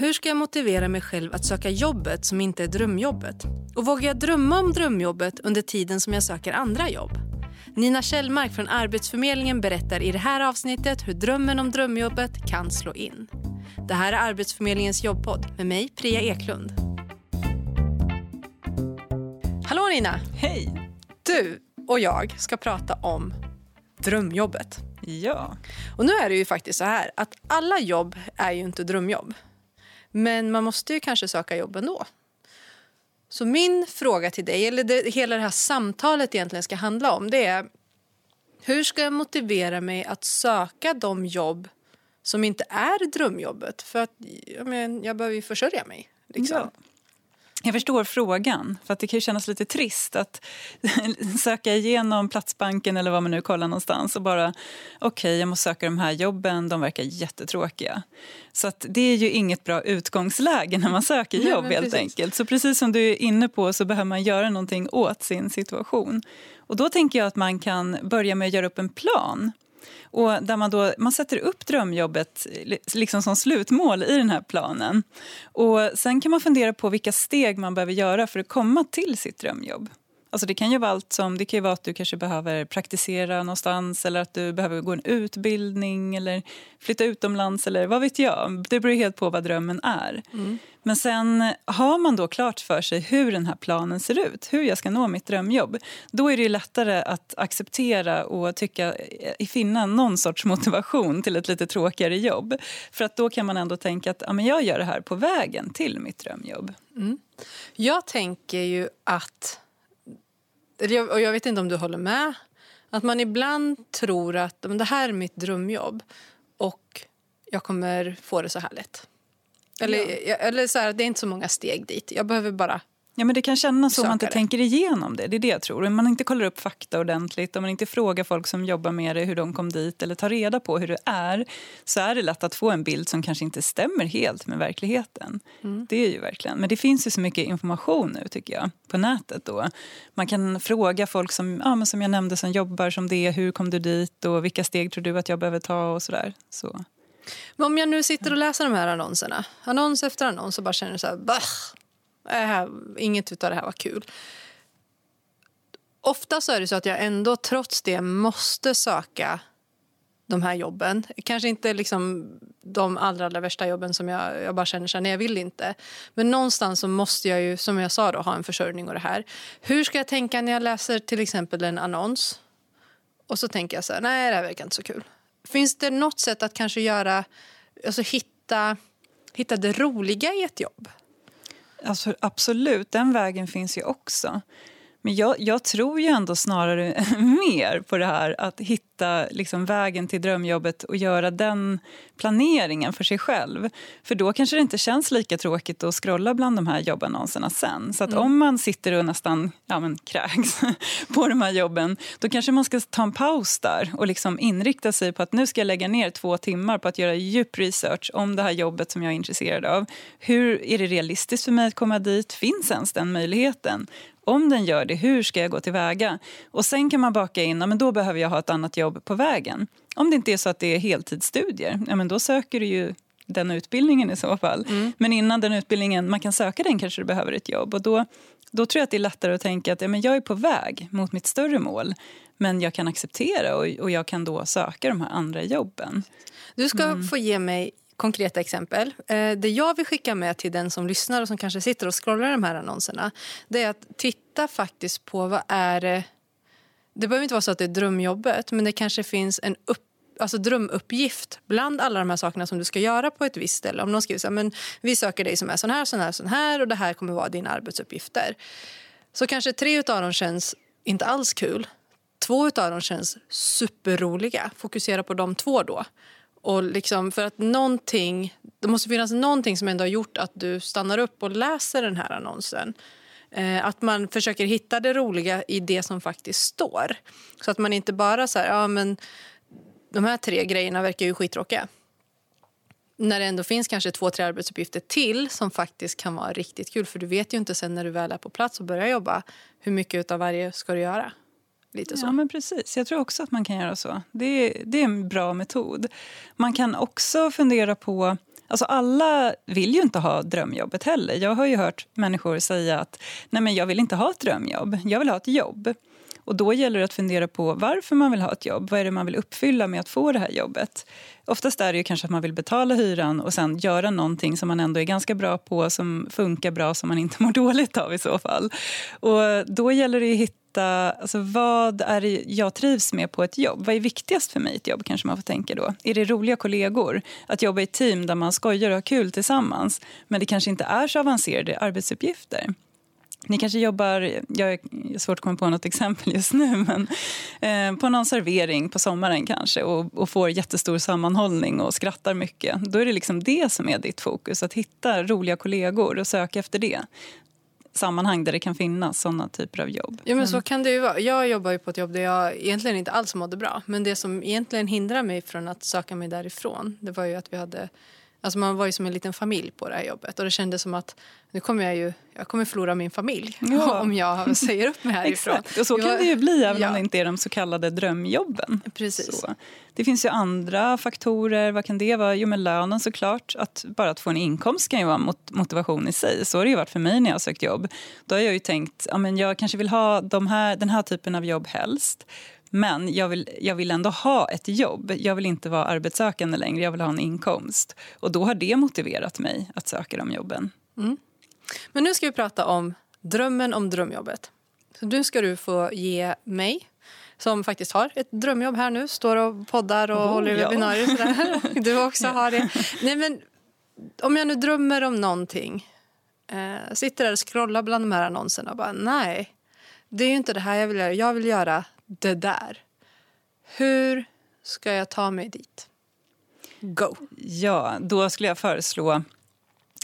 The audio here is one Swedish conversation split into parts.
Hur ska jag motivera mig själv att söka jobbet som inte är drömjobbet? Och vågar jag drömma om drömjobbet under tiden som jag söker andra jobb? Nina Kjellmark från Arbetsförmedlingen berättar i det här avsnittet hur drömmen om drömjobbet kan slå in. Det här är Arbetsförmedlingens jobbpodd med mig, Priya Eklund. Hallå Nina! Hej! Du och jag ska prata om drömjobbet. Ja. Och nu är det ju faktiskt så här att alla jobb är ju inte drömjobb. Men man måste ju kanske söka jobb ändå. Så min fråga till dig, eller det, hela det här samtalet egentligen ska handla om, det är hur ska jag motivera mig att söka de jobb som inte är drömjobbet? För att jag, men, jag behöver ju försörja mig. Liksom. Ja. Jag förstår frågan, för att det kan kännas lite trist att söka igenom Platsbanken eller vad man nu kollar någonstans och bara okej, okay, jag måste söka de här jobben, de verkar jättetråkiga. Så det är ju inget bra utgångsläge när man söker jobb Nej, helt enkelt. Så precis som du är inne på så behöver man göra någonting åt sin situation. Och då tänker jag att man kan börja med att göra upp en plan och där man, då, man sätter upp drömjobbet liksom som slutmål i den här planen. Och sen kan man fundera på vilka steg man behöver göra för att komma till sitt drömjobb. Alltså det kan ju vara allt som, det kan vara att du kanske behöver praktisera någonstans eller att du behöver gå en utbildning eller flytta utomlands eller vad vet jag. Det beror helt på vad drömmen är. Mm. Men sen har man då klart för sig hur den här planen ser ut, hur jag ska nå mitt drömjobb. Då är det lättare att acceptera och tycka, eh, finna någon sorts motivation till ett lite tråkigare jobb. För att då kan man ändå tänka att ja, men jag gör det här på vägen till mitt drömjobb. Mm. Jag tänker ju att och jag vet inte om du håller med, att man ibland tror att det här är mitt drömjobb och jag kommer få det så här lätt. Eller, ja. eller så här, det är inte så många steg dit. Jag behöver bara Ja, men det kan kännas så om man inte tänker igenom det. Det är det jag tror. Om man inte kollar upp fakta ordentligt, om man inte frågar folk som jobbar med det hur de kom dit eller tar reda på hur det är, så är det lätt att få en bild som kanske inte stämmer helt med verkligheten. Mm. Det är ju verkligen. Men det finns ju så mycket information nu tycker jag, på nätet då. Man kan fråga folk som, ja, men som jag nämnde som jobbar som det, hur kom du dit och vilka steg tror du att jag behöver ta och sådär. Så. Men om jag nu sitter och läser de här annonserna, annons efter annons och bara känner så här, bah, äh, inget av det här var kul. Ofta så är det så att jag ändå trots det måste söka de här jobben. Kanske inte liksom de allra, allra värsta jobben som jag, jag bara känner att jag vill inte. Men någonstans så måste jag ju, som jag sa då, ha en försörjning och det här. Hur ska jag tänka när jag läser till exempel en annons? Och så tänker jag så här, nej det här verkar inte så kul. Finns det något sätt att kanske göra, alltså hitta, hitta det roliga i ett jobb? Alltså, absolut, den vägen finns ju också. Men jag, jag, tror ju ändå snarare mer på det här att hitta liksom vägen till drömjobbet och göra den planeringen för sig själv. För då kanske det inte känns lika tråkigt att scrolla bland de här jobbannonserna sen. Så att mm. om man sitter och nästan ja, men, kräks på de här jobben då kanske man ska ta en paus där och liksom inrikta sig på att nu ska jag lägga ner två timmar på att göra djup research om det här jobbet som jag är intresserad av. Hur Är det realistiskt för mig att komma dit? Finns ens den möjligheten? Om den gör det, hur ska jag gå tillväga? Och sen kan man baka in, ja, men då behöver jag ha ett annat jobb på vägen. Om det inte är så att det är heltidsstudier, ja, men då söker du ju den utbildningen i så fall. Mm. Men innan den utbildningen man kan söka den kanske du behöver ett jobb. Och då, då tror jag att det är lättare att tänka att ja, men jag är på väg mot mitt större mål. Men jag kan acceptera och, och jag kan då söka de här andra jobben. Du ska mm. få ge mig konkreta exempel. Eh, det jag vill skicka med till den som lyssnar och som kanske sitter och scrollar de här annonserna det är att titta faktiskt på vad är det... Det behöver inte vara så att det är drömjobbet men det kanske finns en upp, alltså drömuppgift bland alla de här sakerna som du ska göra på ett visst ställe. Om någon skriver så här, men vi söker dig som är sån här, sån här, sån här och det här kommer vara dina arbetsuppgifter. Så kanske tre av dem känns inte alls kul. Två av dem känns superroliga. Fokusera på de två då. Och liksom för att någonting, det måste finnas någonting som ändå har gjort att du stannar upp och läser den här annonsen. Eh, att man försöker hitta det roliga i det som faktiskt står. Så att man inte bara säger ja men de här tre grejerna verkar ju skittråkiga. När det ändå finns kanske två, tre arbetsuppgifter till som faktiskt kan vara riktigt kul. För du vet ju inte sen när du väl är på plats och börjar jobba hur mycket av varje ska du göra. Lite så. Ja, men precis. Jag tror också att man kan göra så. Det är, det är en bra metod. Man kan också fundera på Alltså alla vill ju inte ha drömjobbet heller. Jag har ju hört människor säga att nej men jag vill inte ha ett drömjobb, jag vill ha ett jobb. Och då gäller det att fundera på varför man vill ha ett jobb. Vad är det man vill uppfylla med att få det här jobbet? Oftast är det ju kanske att man vill betala hyran och sen göra någonting som man ändå är ganska bra på, som funkar bra, som man inte mår dåligt av i så fall. Och då gäller det att hitta, alltså vad är det jag trivs med på ett jobb? Vad är viktigast för mig i ett jobb kanske man får tänka då? Är det roliga kollegor? Att jobba i ett team där man skojar och har kul tillsammans, men det kanske inte är så avancerade arbetsuppgifter? Ni kanske jobbar, jag har svårt att komma på något exempel just nu, men eh, på någon servering på sommaren kanske och, och, får jättestor sammanhållning och skrattar mycket. Då är det liksom det som är ditt fokus, att hitta roliga kollegor och söka efter det sammanhang där det kan finnas såna typer av jobb. Ja, men så kan det ju vara. Jag jobbar ju på ett jobb där jag egentligen inte alls mådde bra. Men det som egentligen hindrar mig från att söka mig därifrån det var ju att vi hade Alltså man var ju som en liten familj på det här jobbet och det kändes som att nu kommer jag ju jag kommer förlora min familj ja. om jag säger upp mig härifrån. Exakt. Och så kan det ju bli även ja. om det inte är de så kallade drömjobben. Precis. Så. Det finns ju andra faktorer. Vad kan det vara? Jo, men lönen såklart. Att bara att få en inkomst kan ju vara mot motivation i sig. Så har det ju varit för mig när jag har sökt jobb. Då har jag ju tänkt ja, men jag kanske vill ha de här, den här typen av jobb helst. Men jag vill, jag vill ändå ha ett jobb. Jag vill inte vara arbetssökande längre. Jag vill ha en inkomst. Och då har det motiverat mig att söka de jobben. Mm. Men nu ska vi prata om drömmen om drömjobbet. Så nu ska du få ge mig, som faktiskt har ett drömjobb här nu, står och poddar och oh, håller ja. webbinarier. Sådär. Du också har det. Nej, men, om jag nu drömmer om någonting, eh, sitter där och scrollar bland de här annonserna och bara nej, det är ju inte det här jag vill göra. Jag vill göra det där. Hur ska jag ta mig dit? Go! Ja, då skulle jag föreslå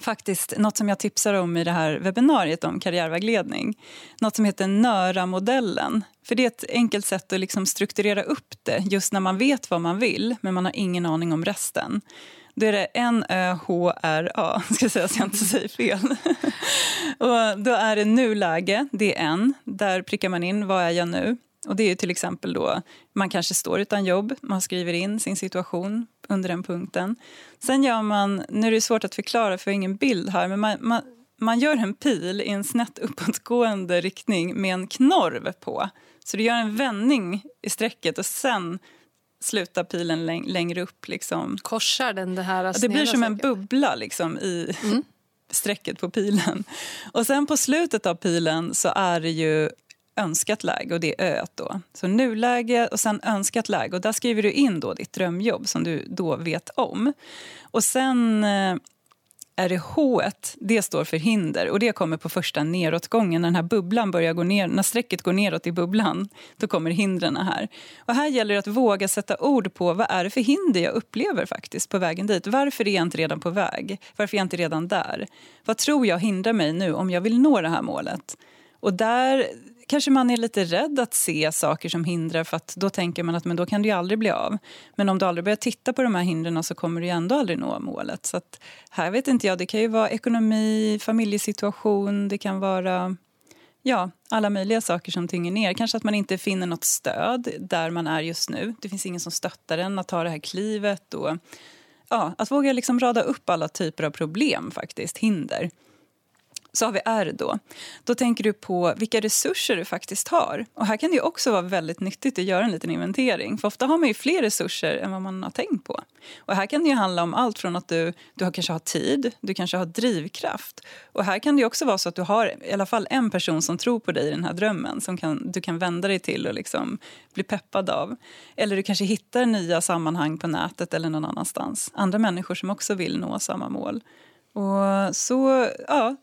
faktiskt något som jag tipsar om i det här webbinariet om karriärvägledning. Något som heter NÖRA-modellen. För det är ett enkelt sätt att liksom strukturera upp det just när man vet vad man vill men man har ingen aning om resten. Då är det N-Ö-H-R-A, ska jag säga så jag inte säger fel. och då är det nuläge, det är N. Där prickar man in vad är jag nu. Och det är till exempel då, man kanske står utan jobb, man skriver in sin situation under den punkten. Sen gör man, nu är det svårt att förklara för jag har ingen bild här, men man, man, man gör en pil i en snett uppåtgående riktning med en knorv på. Så du gör en vändning i strecket och sen slutar pilen läng längre upp. Liksom. Korsar den det här ja, Det blir som en bubbla liksom, i mm. strecket på pilen. Och sen på slutet av pilen så är det ju önskat läge och det är öet då. Så nuläge och sen önskat läge och där skriver du in då ditt drömjobb som du då vet om. Och sen eh, är det H, det står för hinder och det kommer på första nedåtgången när den här bubblan börjar gå ner, när strecket går neråt i bubblan, då kommer hindren här. Och här gäller det att våga sätta ord på vad är det för hinder jag upplever faktiskt på vägen dit. Varför är jag inte redan på väg? Varför är jag inte redan där? Vad tror jag hindrar mig nu om jag vill nå det här målet? Och där kanske man är lite rädd att se saker som hindrar för att då tänker man att men då kan det ju aldrig bli av. Men om du aldrig börjar titta på de här hindren så kommer du ju ändå aldrig nå målet. Så att, här vet inte jag, det kan ju vara ekonomi, familjesituation, det kan vara ja, alla möjliga saker som tynger ner. Kanske att man inte finner något stöd där man är just nu. Det finns ingen som stöttar en att ta det här klivet. Och, ja, att våga liksom rada upp alla typer av problem, faktiskt, hinder så har vi R då. Då tänker du på vilka resurser du faktiskt har. Och här kan det också vara väldigt nyttigt att göra en liten inventering. För ofta har man ju fler resurser än vad man har tänkt på. Och här kan det handla om allt från att du, du har kanske har tid, du kanske har drivkraft. Och här kan det också vara så att du har i alla fall en person som tror på dig i den här drömmen som kan, du kan vända dig till och liksom bli peppad av. Eller du kanske hittar nya sammanhang på nätet eller någon annanstans. Andra människor som också vill nå samma mål. Och så, ja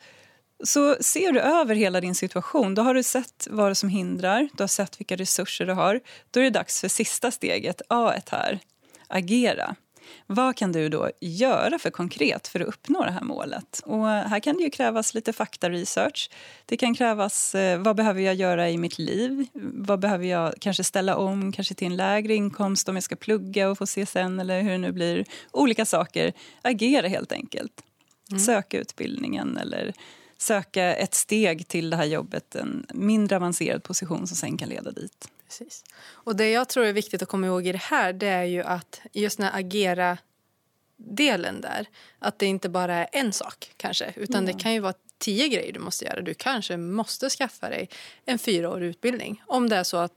så ser du över hela din situation. Då har du sett vad som hindrar, du har sett vilka resurser du har. Då är det dags för sista steget, A1 här, agera. Vad kan du då göra för konkret för att uppnå det här målet? Och här kan det ju krävas lite faktaresearch. Det kan krävas eh, vad behöver jag göra i mitt liv? Vad behöver jag kanske ställa om kanske till en lägre inkomst om jag ska plugga och få CSN eller hur det nu blir. Olika saker. Agera helt enkelt. Mm. Söka utbildningen eller söka ett steg till det här jobbet, en mindre avancerad position som sen kan leda dit. Precis. Och Det jag tror är viktigt att komma ihåg i det här det är ju att just när agera delen där. Att det inte bara är en sak kanske, utan det kan ju vara tio grejer du måste göra. Du kanske måste skaffa dig en fyraårig utbildning om det är så att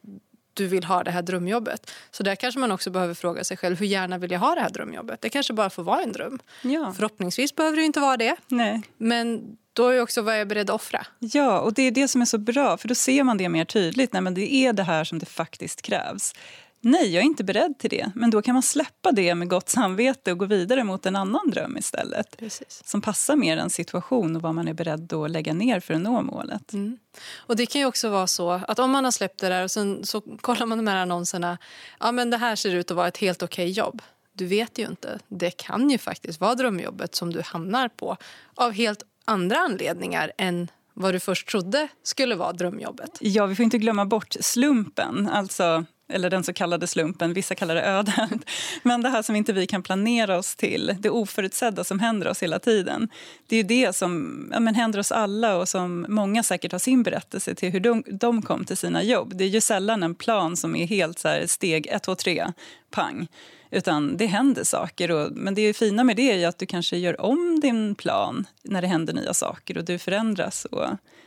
du vill ha det här drömjobbet. Så där kanske man också behöver fråga sig själv hur gärna vill jag ha det här drömjobbet. Det kanske bara får vara en dröm. Ja. Förhoppningsvis behöver det inte vara det. Nej. Men då är också vad jag är beredd att offra. Ja, och det är det som är så bra, för då ser man det mer tydligt. Nej, men det är det här som det faktiskt krävs. Nej, jag är inte beredd till det. Men då kan man släppa det med gott samvete och gå vidare mot en annan dröm istället. Precis. Som passar mer en situation och vad man är beredd att lägga ner för att nå målet. Mm. Och det kan ju också vara så att om man har släppt det där och sen så kollar man de här annonserna. Ja, men det här ser ut att vara ett helt okej jobb. Du vet ju inte. Det kan ju faktiskt vara drömjobbet som du hamnar på av helt andra anledningar än vad du först trodde skulle vara drömjobbet. Ja, vi får inte glömma bort slumpen. Alltså eller den så kallade slumpen, vissa kallar det ödet. Men det här som inte vi kan planera oss till, det oförutsedda som händer oss hela tiden. Det är det som ja, men händer oss alla och som många säkert har sin berättelse till hur de, de kom till sina jobb. Det är ju sällan en plan som är helt så här, steg ett, två, tre, pang. Utan det händer saker. Och, men det fina med det är att du kanske gör om din plan när det händer nya saker och du förändras. Och,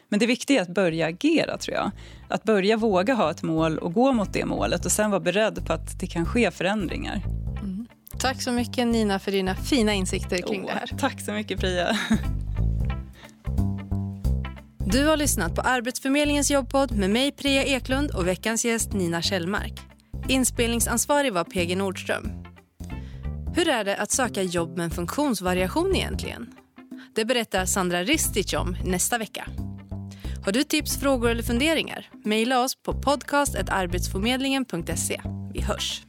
men det viktiga är att börja agera, tror jag. Att börja våga ha ett mål och gå mot det målet och sen vara beredd på att det kan ske förändringar. Mm. Tack så mycket Nina för dina fina insikter kring oh, det här. Tack så mycket Priya. Du har lyssnat på Arbetsförmedlingens jobbpodd med mig Priya Eklund och veckans gäst Nina Kjellmark. Inspelningsansvarig var PG Nordström. Hur är det att söka jobb med en funktionsvariation egentligen? Det berättar Sandra Ristic om nästa vecka. Har du tips, frågor eller funderingar? Mejla oss på podcast.arbetsförmedlingen.se. Vi hörs!